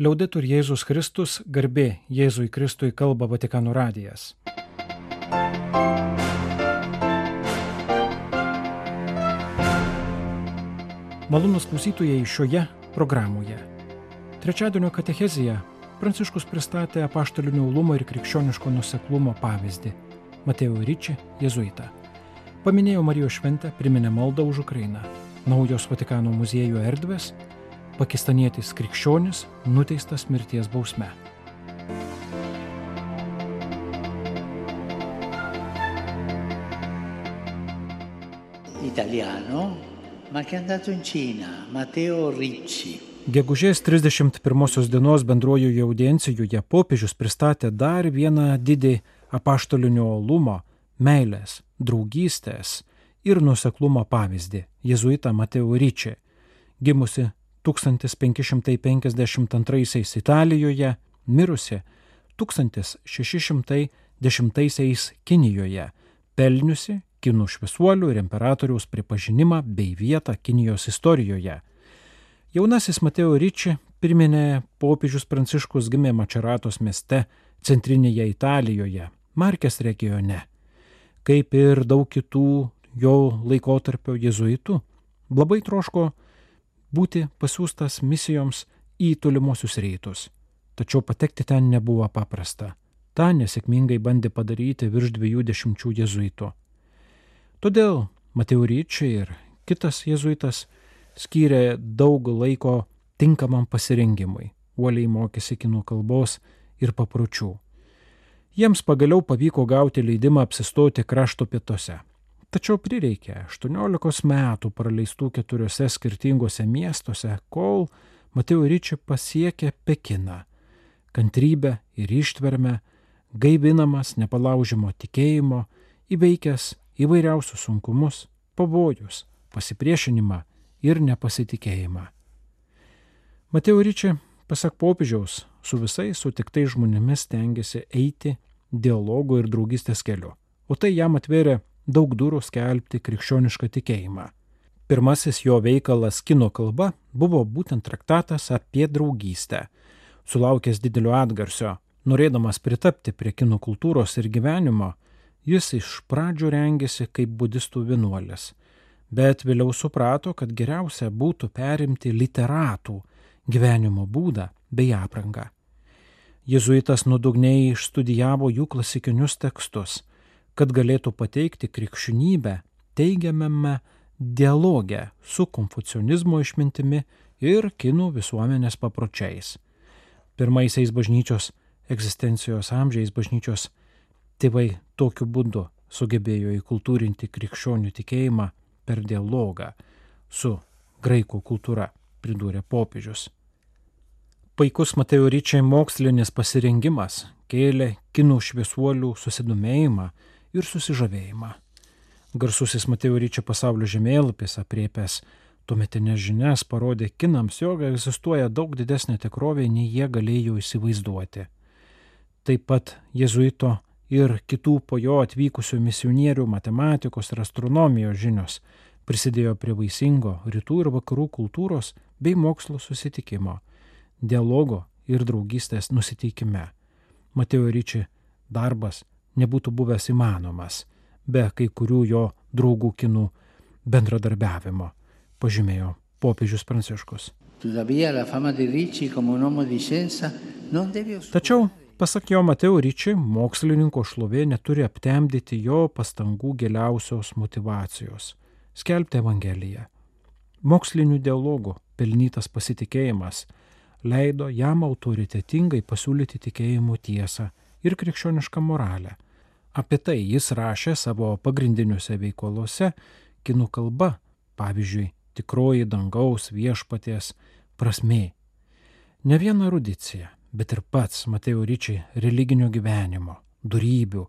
Liaudetur Jėzus Kristus, garbė Jėzui Kristui kalba Vatikano radijas. Malonus klausytojai šioje programoje. Trečiadienio katechezija Pranciškus pristatė apaštalinio ulumo ir krikščioniško nuseklumo pavyzdį - Matėjo Ryčį, jėzuitą. Paminėjo Marijos šventę, priminė maldą už Ukrainą. Naujos Vatikano muziejų erdvės - pakistanietis krikščionis nuteistas mirties bausme. Italiano, ma che è andato in Cina, Matteo Ricci. Gegužės 31 dienos bendrojoje audiencijoje popiežius pristatė dar vieną didį apaštalinio olumo, meilės, draugystės ir nuseklumo pavyzdį - jėzuitą Mateo Ryčią, gimusi 1552 Italijoje, mirusi 1610 Kinijoje, pelniusi kinų šviesuolių ir imperatoriaus pripažinimą bei vietą Kinijos istorijoje. Jaunasis Mateo Ryči priminė popiežius Pranciškus gimė Mačeratos mieste, centrinėje Italijoje, Markės regione. Kaip ir daug kitų jo laikotarpio jezuitų, labai troško būti pasiūstas misijoms į tolimuosius rytus. Tačiau patekti ten nebuvo paprasta. Ta nesėkmingai bandė padaryti virš dviejų dešimčių jezuitų. Todėl Mateo Ryčiai ir kitas jezuitas skyrė daug laiko tinkamam pasirengimui, uoliai mokėsi kinų kalbos ir papročių. Jiems pagaliau pavyko gauti leidimą apsistoti krašto pietuose. Tačiau prireikė 18 metų praleistų keturiose skirtingose miestuose, kol Mateo Ryčiai pasiekė Pekiną. Kantrybę ir ištvermę, gaivinamas nepalaužimo tikėjimo, įveikęs įvairiausius sunkumus, pavojus, pasipriešinimą ir nepasitikėjimą. Mateo Ryčia, pasak popiežiaus, su visais sutiktais žmonėmis tengiasi eiti dialogo ir draugystės keliu, o tai jam atvėrė daug durų skelbti krikščionišką tikėjimą. Pirmasis jo veikalas kino kalba buvo būtent traktatas apie draugystę. Sulaukęs didelio atgarsio, norėdamas pritapti prie kino kultūros ir gyvenimo, jis iš pradžių rengėsi kaip budistų vienuolis bet vėliau suprato, kad geriausia būtų perimti literatų gyvenimo būdą bei aprangą. Jėzuitas nuodugniai išstudijavo jų klasikinius tekstus, kad galėtų pateikti krikščionybę teigiamame dialoge su konfucionizmo išmintimi ir kinų visuomenės papročiais. Pirmaisiais bažnyčios egzistencijos amžiais bažnyčios tėvai tokiu būdu sugebėjo įkultūrinti krikščionių tikėjimą per dialogą su graikų kultūra, pridūrė popiežius. Paikus Mateo Ryčiai mokslinis pasirengimas kėlė kinų šviesuolių susidomėjimą ir susižavėjimą. Garsusis Mateo Ryčio pasaulio žemėlapis apriepęs tuometinės žinias parodė kinams, jog egzistuoja daug didesnė tikrovė, nei jie galėjo įsivaizduoti. Taip pat jėzuito ir kitų po jo atvykusių misionierių matematikos ir astronomijos žinios prisidėjo prie vaisingo rytų ir vakarų kultūros bei mokslo susitikimo, dialogo ir draugystės nusiteikime. Matėjo Ryčiai darbas nebūtų buvęs įmanomas be kai kurių jo draugų kinų bendradarbiavimo, pažymėjo popiežius Pranciškus. Tačiau Pasak jo Mateo Ryčiai, mokslininko šlovė neturi aptemdyti jo pastangų giliausios motivacijos - skelbti Evangeliją. Mokslinių dialogų pelnytas pasitikėjimas leido jam autoritetingai pasiūlyti tikėjimo tiesą ir krikščionišką moralę. Apie tai jis rašė savo pagrindiniuose veikoluose kinų kalba, pavyzdžiui, tikroji dangaus viešpaties prasmė. Ne viena erudicija, bet ir pats Matėjo Ryčiai religinio gyvenimo, darybių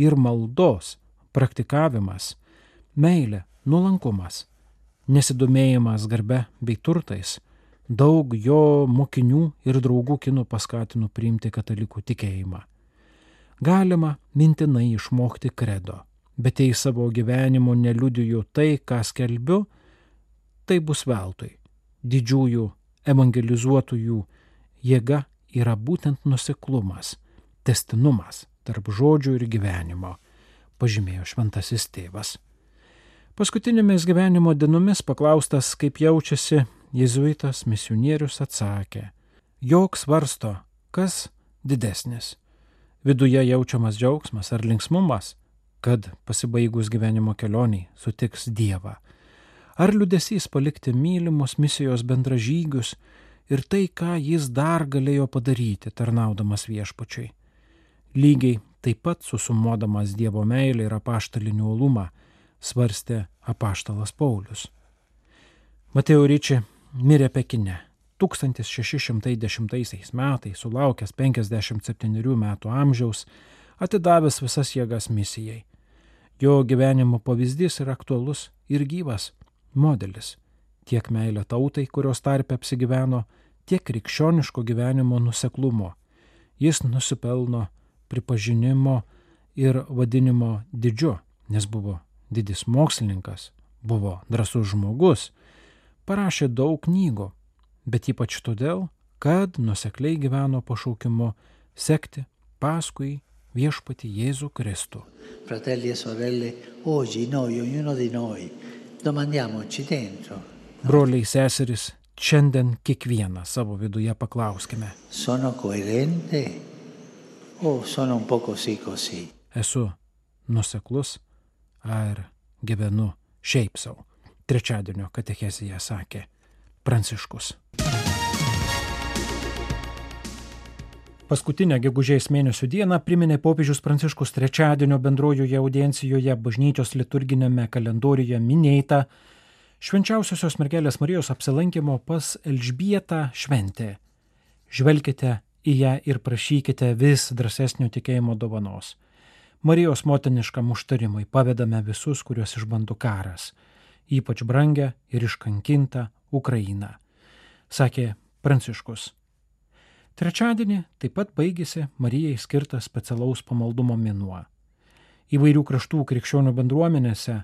ir maldos praktikavimas, meilė, nuolankumas, nesidomėjimas garbe bei turtais, daug jo mokinių ir draugų kinų paskatino priimti katalikų tikėjimą. Galima mintinai išmokti kredo, bet jei savo gyvenimo neliudiju tai, ką skelbiu, tai bus veltui. Didžiųjų evangelizuotojų jėga yra būtent nusiklumas, testinumas tarp žodžių ir gyvenimo, pažymėjo šventasis tėvas. Paskutinėmis gyvenimo dienomis paklaustas, kaip jaučiasi, jėzuitas misionierius atsakė, jog svarsto, kas didesnis - viduje jaučiamas džiaugsmas ar linksmumas, kad pasibaigus gyvenimo kelioniai sutiks Dievą, ar liudesys palikti mylimus misijos bendražygius ir tai, ką jis dar galėjo padaryti, tarnaudamas viešpačiui. Lygiai taip pat susumuodamas Dievo meilę ir apaštalinį uolumą, svarstė apaštalas Paulius. Mateo Ryčiai mirė Pekine 1610 metais, sulaukęs 57 metų amžiaus, atidavęs visas jėgas misijai. Jo gyvenimo pavyzdys yra aktualus ir gyvas modelis tiek meilė tautai, kurios tarpe apsigyveno, tiek krikščioniško gyvenimo nuseklumo. Jis nusipelno pripažinimo ir vadinimo didžiu, nes buvo didis mokslininkas, buvo drasus žmogus, parašė daug knygų, bet ypač todėl, kad nusekliai gyveno pašaukimu sekti paskui viešpati Jėzų Kristų. Fratelli e sorelle, oggi noi, ognuno di noi, domandiamoci dentro. Broliai seserys, šiandien kiekvieną savo viduje paklauskime. Sono coerente o sono un po' così così? Esu nuseklus ar gyvenu šiaip savo. Trečiadienio katechezija sakė Pranciškus. Paskutinę gegužės mėnesio dieną priminė popiežius Pranciškus trečiadienio bendrojoje audiencijoje bažnyčios liturginėme kalendoriuje minėta švenčiausiosios mergelės Marijos apsilankimo pas Elžbietą šventė. Žvelkite į ją ir prašykite vis drąsesnio tikėjimo dovanos. Marijos motiniškam užtarimui pavedame visus, kuriuos išbando karas, ypač brangę ir iškankintą Ukrainą, sakė Pranciškus. Trečiadienį taip pat baigėsi Marijai skirtas specialaus pamaldumo minuo. Įvairių kraštų krikščionių bendruomenėse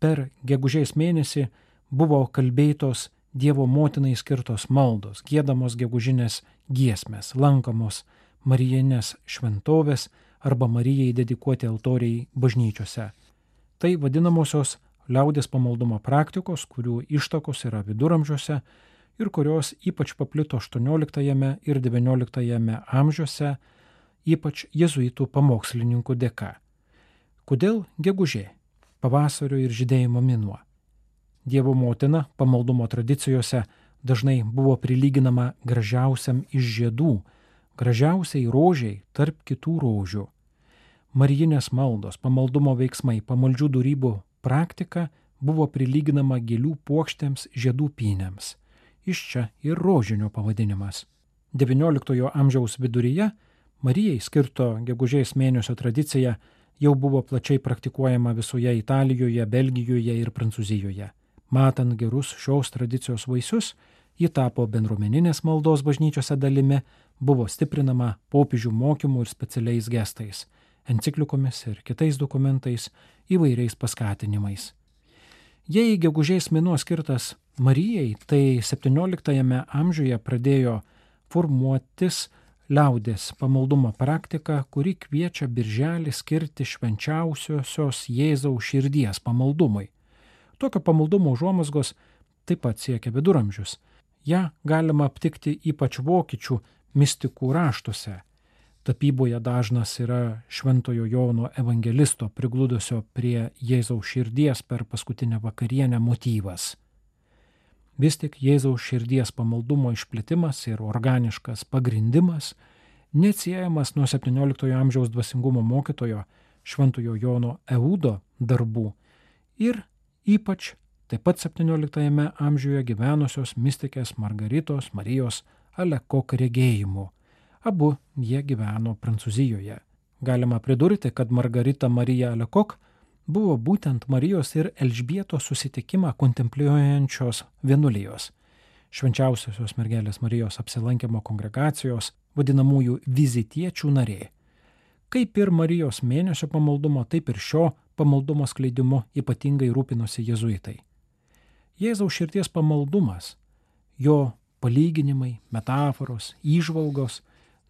per gegužės mėnesį buvo kalbėtos Dievo motinai skirtos maldos, gėdamos gegužinės giesmės, lankomos Marijinės šventovės arba Marijai dedikuoti altoriai bažnyčiose. Tai vadinamosios liaudės pamaldumo praktikos, kurių ištakos yra viduramžiuose ir kurios ypač paplito XVIII ir XIX amžiuose, ypač jezuitų pamokslininkų dėka. Kodėl gegužė, pavasario ir žydėjimo minuo? Dievo motina pamaldumo tradicijose dažnai buvo prilyginama gražiausiam iš žiedų, gražiausiai rožiai tarp kitų rožių. Marijinės maldos, pamaldumo veiksmai, pamaldžių darybų praktika buvo prilyginama gėlių puokštėms žiedų pynėms iš čia ir rožinio pavadinimas. XIX amžiaus viduryje Marijai skirto gegužės mėnesio tradicija jau buvo plačiai praktikuojama visoje Italijoje, Belgijoje ir Prancūzijoje. Matant gerus šios tradicijos vaisius, ji tapo bendruomeninės maldos bažnyčiose dalimi, buvo stiprinama popiežių mokymų ir specialiais gestais, enciklikomis ir kitais dokumentais, įvairiais paskatinimais. Jei gegužės mėnuo skirtas Marijai, tai XVII amžiuje pradėjo formuotis liaudės pamaldumo praktika, kuri kviečia birželį skirti švenčiausiosios Jėzaus širdies pamaldumui. Tokio pamaldumo užuomasgos taip pat siekia viduramžius. Ja galima aptikti ypač vokiečių mistikų raštuose. Tapyboje dažnas yra Šventojo Jono evangelisto prigludusio prie Jėzaus širdies per paskutinę vakarienę motyvas. Vis tik Jėzaus širdies pamaldumo išplėtimas ir organiškas pagrindimas neatsiejamas nuo XVII amžiaus dvasingumo mokytojo Šventojo Jono Eudo darbų ir ypač taip pat XVII amžiuje gyvenusios mystikės Margaritos Marijos Alekok regėjimu. Abu jie gyveno Prancūzijoje. Galima pridurti, kad Margarita Marija Alekok buvo būtent Marijos ir Elžbietos susitikimą kontempliuojančios vienuolijos, švenčiausiosios mergelės Marijos apsilankimo kongregacijos, vadinamųjų vizitiečių narė. Kaip ir Marijos mėnesio pamaldumo, taip ir šio pamaldumo skleidimu ypatingai rūpinosi jezuitai. Jėzaus širties pamaldumas, jo palyginimai, metaforos, įžvalgos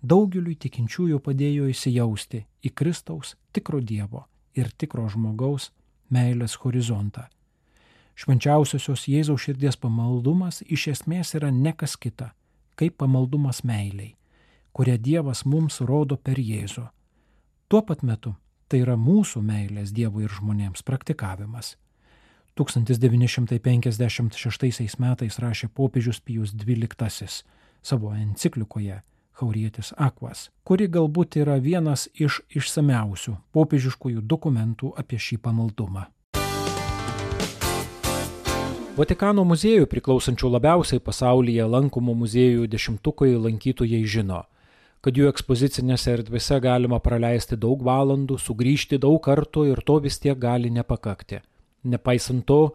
daugeliui tikinčiųjų padėjo įsijausti į Kristaus tikro Dievo ir tikro žmogaus meilės horizontą. Švenčiausiosios Jėzaus širdies pamaldumas iš esmės yra nekas kita, kaip pamaldumas meiliai, kurią Dievas mums rodo per Jėzų. Tuo pat metu tai yra mūsų meilės Dievui ir žmonėms praktikavimas. 1956 metais rašė popiežius Pijus XII savo enciklikoje Haurietis Akvas, kuri galbūt yra vienas iš išsameusių popiežiškųjų dokumentų apie šį pamaldumą. Vatikano muziejų priklausančių labiausiai pasaulyje lankomų muziejų dešimtukui lankytojai žino, kad jų ekspozicinėse erdvėse galima praleisti daug valandų, sugrįžti daug kartų ir to vis tiek gali nepakakti. Nepaisant to,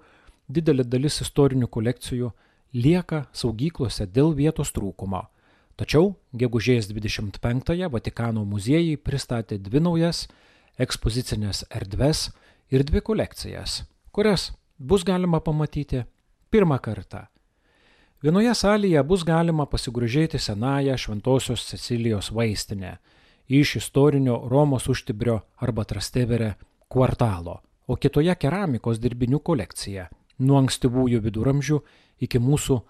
didelė dalis istorinių kolekcijų lieka saugyklose dėl vietos trūkumo. Tačiau gegužės 25-ąją Vatikano muziejai pristatė dvi naujas ekspozicinės erdves ir dvi kolekcijas, kurias bus galima pamatyti pirmą kartą. Vienoje salėje bus galima pasigrožėti senąją Šventojios Cecilijos vaistinę iš istorinio Romos užtibrio arba Trasteverė kvartalo, o kitoje keramikos dirbinių kolekcija nuo ankstyvųjų viduramžių iki mūsų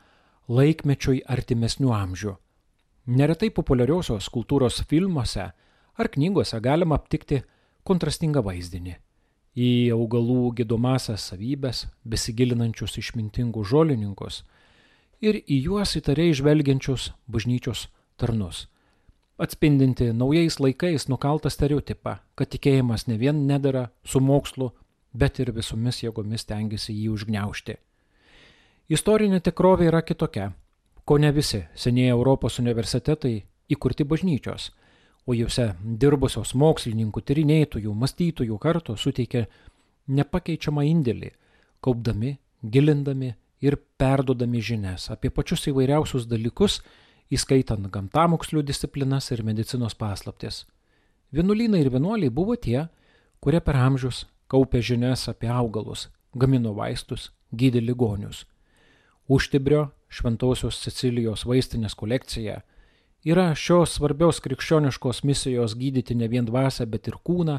laikmečioj artimesnių amžių. Neretai populiariosios kultūros filmuose ar knygose galima aptikti kontrastingą vaizdinį. Į augalų gydomasias savybės, besigilinančius išmintingus žolininkus ir į juos įtariai žvelgiančius bažnyčios tarnus, atspindinti naujais laikais nukaltą stereotipą, kad tikėjimas ne vien nedara su mokslu, bet ir visomis jėgomis tengiasi jį užgneušti. Istorinė tikrovė yra kitokia, ko ne visi senieji Europos universitetai įkurti bažnyčios – o juose dirbusios mokslininkų, tyrinėtojų, mąstytojų kartu suteikė nepakeičiamą indėlį, kaupdami, gilindami ir perdodami žinias apie pačius įvairiausius dalykus, įskaitant gamtamokslių disciplinas ir medicinos paslaptis. Vienuolynai ir vienuoliai buvo tie, kurie per amžius kaupė žinias apie augalus, gamino vaistus, gydė ligonius. Užtibrio Šventosios Cecilijos vaistinės kolekcija – yra šios svarbios krikščioniškos misijos gydyti ne vien dvasę, bet ir kūną,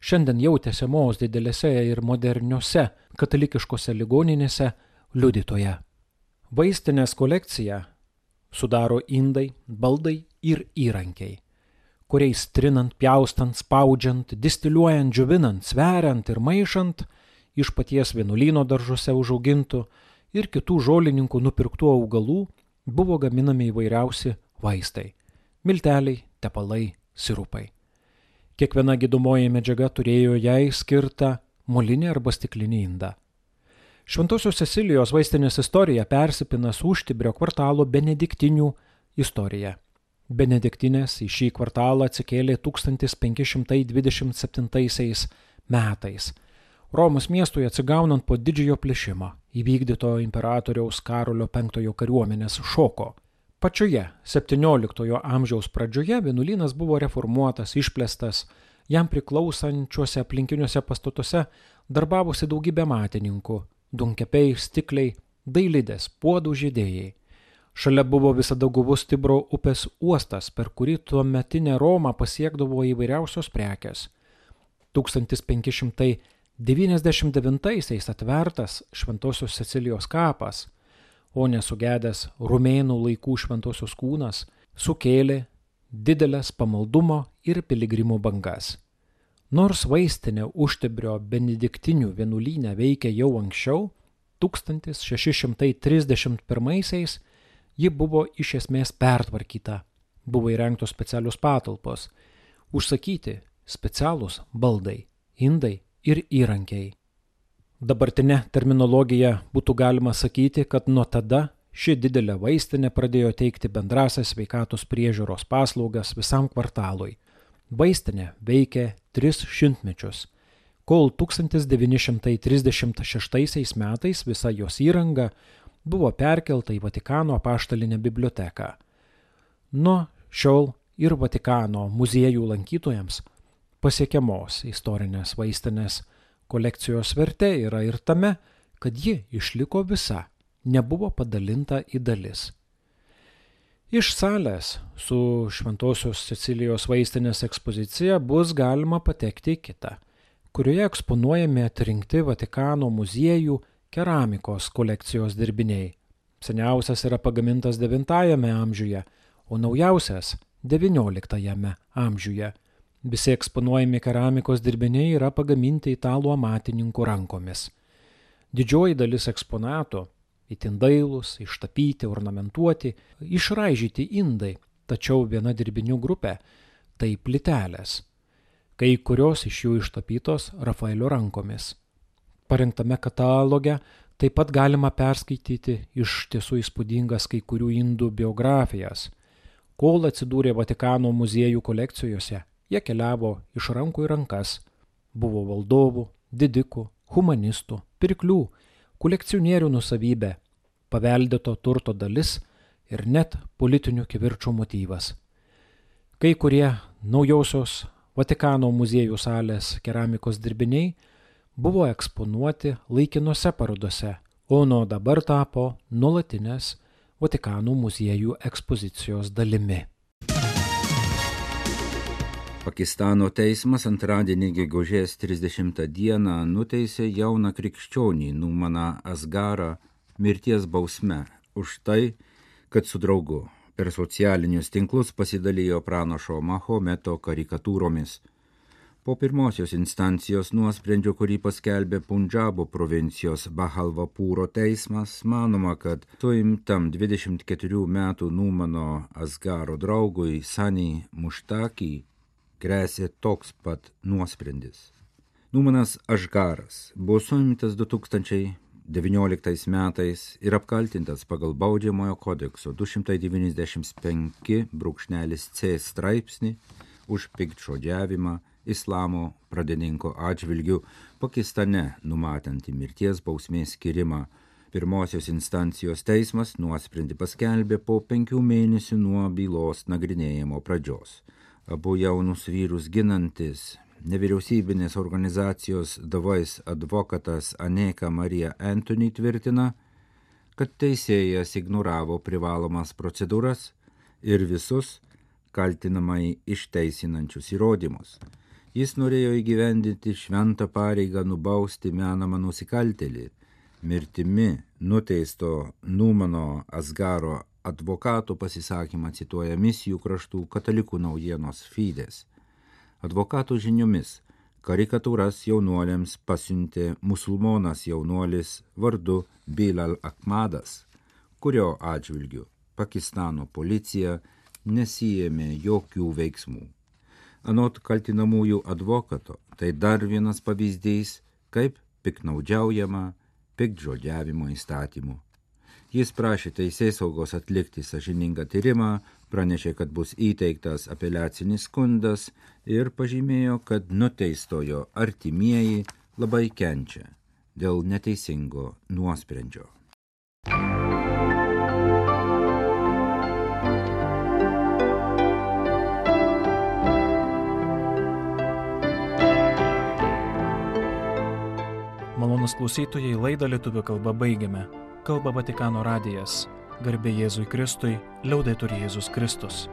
šiandien jau tęsiamos didelėse ir moderniose katalikiškose ligoninėse liudytoje. Vaistinės kolekcija sudaro indai, baldai ir įrankiai, kuriais trinant, pjaustant, spaudžiant, distiliuojant, džiuvinant, sveriant ir maišant iš paties vienuolyno daržuose užaugintų ir kitų žolininkų nupirktų augalų buvo gaminami įvairiausi vaistai - milteliai, tepalai, sirupai. Kiekviena gydomoji medžiaga turėjo jai skirtą molinį arba stiklinį indą. Šventosios Cecilijos vaistinės istorija persipina su Užtibrio kvartalo benediktinių istorija. Benediktinės į šį kvartalą atsikėlė 1527 metais. Romos miestui atsigaunant po didžiojo plėšimo įvykdyto imperatoriaus Karolio V kariuomenės šoko. Pačioje XVII amžiaus pradžioje vienuolynas buvo reformuotas, išplėstas, jam priklausančiuose aplinkiniuose pastatuose darbavosi daugybė matininkų - dunkepiai, stikliai, dailidės, puodų žydėjai. Šalia buvo visada guvus Tibro upės uostas, per kurį tuo metinė Roma pasiekdavo įvairiausios prekes. 1599 atvertas Šventosios Cecilijos kapas o nesugedęs rumėnų laikų šventosios kūnas sukėlė didelės pamaldumo ir piligrimų bangas. Nors vaistinė užtebrio benediktinių vienuolynę veikia jau anksčiau, 1631-aisiais ji buvo iš esmės pertvarkyta, buvo įrengtos specialios patalpos, užsakyti specialūs baldai, indai ir įrankiai. Dabartinė terminologija būtų galima sakyti, kad nuo tada ši didelė vaistinė pradėjo teikti bendrasias sveikatos priežiūros paslaugas visam kvartalui. Vaistinė veikė tris šimtmečius, kol 1936 metais visa jos įranga buvo perkelta į Vatikano apaštalinę biblioteką. Nuo šiol ir Vatikano muziejų lankytojams pasiekiamos istorinės vaistinės Kolekcijos vertė yra ir tame, kad ji išliko visa, nebuvo padalinta į dalis. Iš salės su Šventojios Cecilijos vaistinės ekspozicija bus galima patekti į kitą, kurioje eksponuojami atrinkti Vatikano muziejų keramikos kolekcijos dirbiniai. Seniausias yra pagamintas IX amžiuje, o naujausias XIX amžiuje. Visi eksponuojami keramikos dirbiniai yra pagaminti italų amatininkų rankomis. Didžioji dalis eksponatų - itin dailus, ištapyti, ornamentuoti, išraižyti indai, tačiau viena dirbinių grupė - tai plitelės. Kai kurios iš jų ištapytos Rafaelio rankomis. Parengtame kataloge taip pat galima perskaityti iš tiesų įspūdingas kai kurių indų biografijas. Kol atsidūrė Vatikano muziejų kolekcijose, jie keliavo iš rankų į rankas. Buvo valdovų, didikų, humanistų, pirklių, kolekcionierių nusavybė, paveldėto turto dalis ir net politinių kivirčio motyvas. Kai kurie naujausios Vatikano muziejų salės keramikos dirbiniai buvo eksponuoti laikinose parodose, o nuo dabar tapo nuolatinės Vatikano muziejų ekspozicijos dalimi. Pakistano teismas antradienį gegužės 30 dieną nuteisė jauną krikščionį Numaną Asgarą mirties bausme už tai, kad su draugu per socialinius tinklus pasidalijo pranašo Mahometo karikatūromis. Po pirmosios instancijos nuosprendžio, kurį paskelbė Punjabo provincijos Bahalvapūro teismas, manoma, kad suimtam 24 metų Numano Asgaro draugui Sani Muštaki grėsė toks pat nuosprendis. Numanas Ašgaras buvo suimtas 2019 metais ir apkaltintas pagal baudžiamojo kodekso 295 brūkšnelis C straipsnį už piktžodžiavimą islamo pradininko atžvilgių Pakistane numatantį mirties bausmės skirimą. Pirmosios instancijos teismas nuosprendį paskelbė po penkių mėnesių nuo bylos nagrinėjimo pradžios. Abu jaunus vyrus ginantis nevyriausybinės organizacijos davais advokatas Aneka Marija Antony tvirtina, kad teisėjas ignoravo privalomas procedūras ir visus kaltinamai išteisinančius įrodymus. Jis norėjo įgyvendinti šventą pareigą nubausti menamą nusikaltelį. Mirtimi nuteisto Numano Asgaro advokato pasisakymą cituoja misijų kraštų katalikų naujienos Fides. Advokato žiniomis karikatūras jaunuoliams pasiuntė musulmonas jaunuolis vardu Bilal Akmadas, kurio atžvilgiu Pakistano policija nesijėmė jokių veiksmų. Anot kaltinamųjų advokato, tai dar vienas pavyzdys, kaip piknaudžiaujama pikdžodžiavimo įstatymu. Jis prašė teisės saugos atlikti sažiningą tyrimą, pranešė, kad bus įteiktas apeliacinis skundas ir pažymėjo, kad nuteistojo artimieji labai kenčia dėl neteisingo nuosprendžio. Malonus klausytojai laidą lietuvių kalba baigiame. Kalba Vatikano radijas. Garbė Jėzui Kristui, liaudai turi Jėzus Kristus.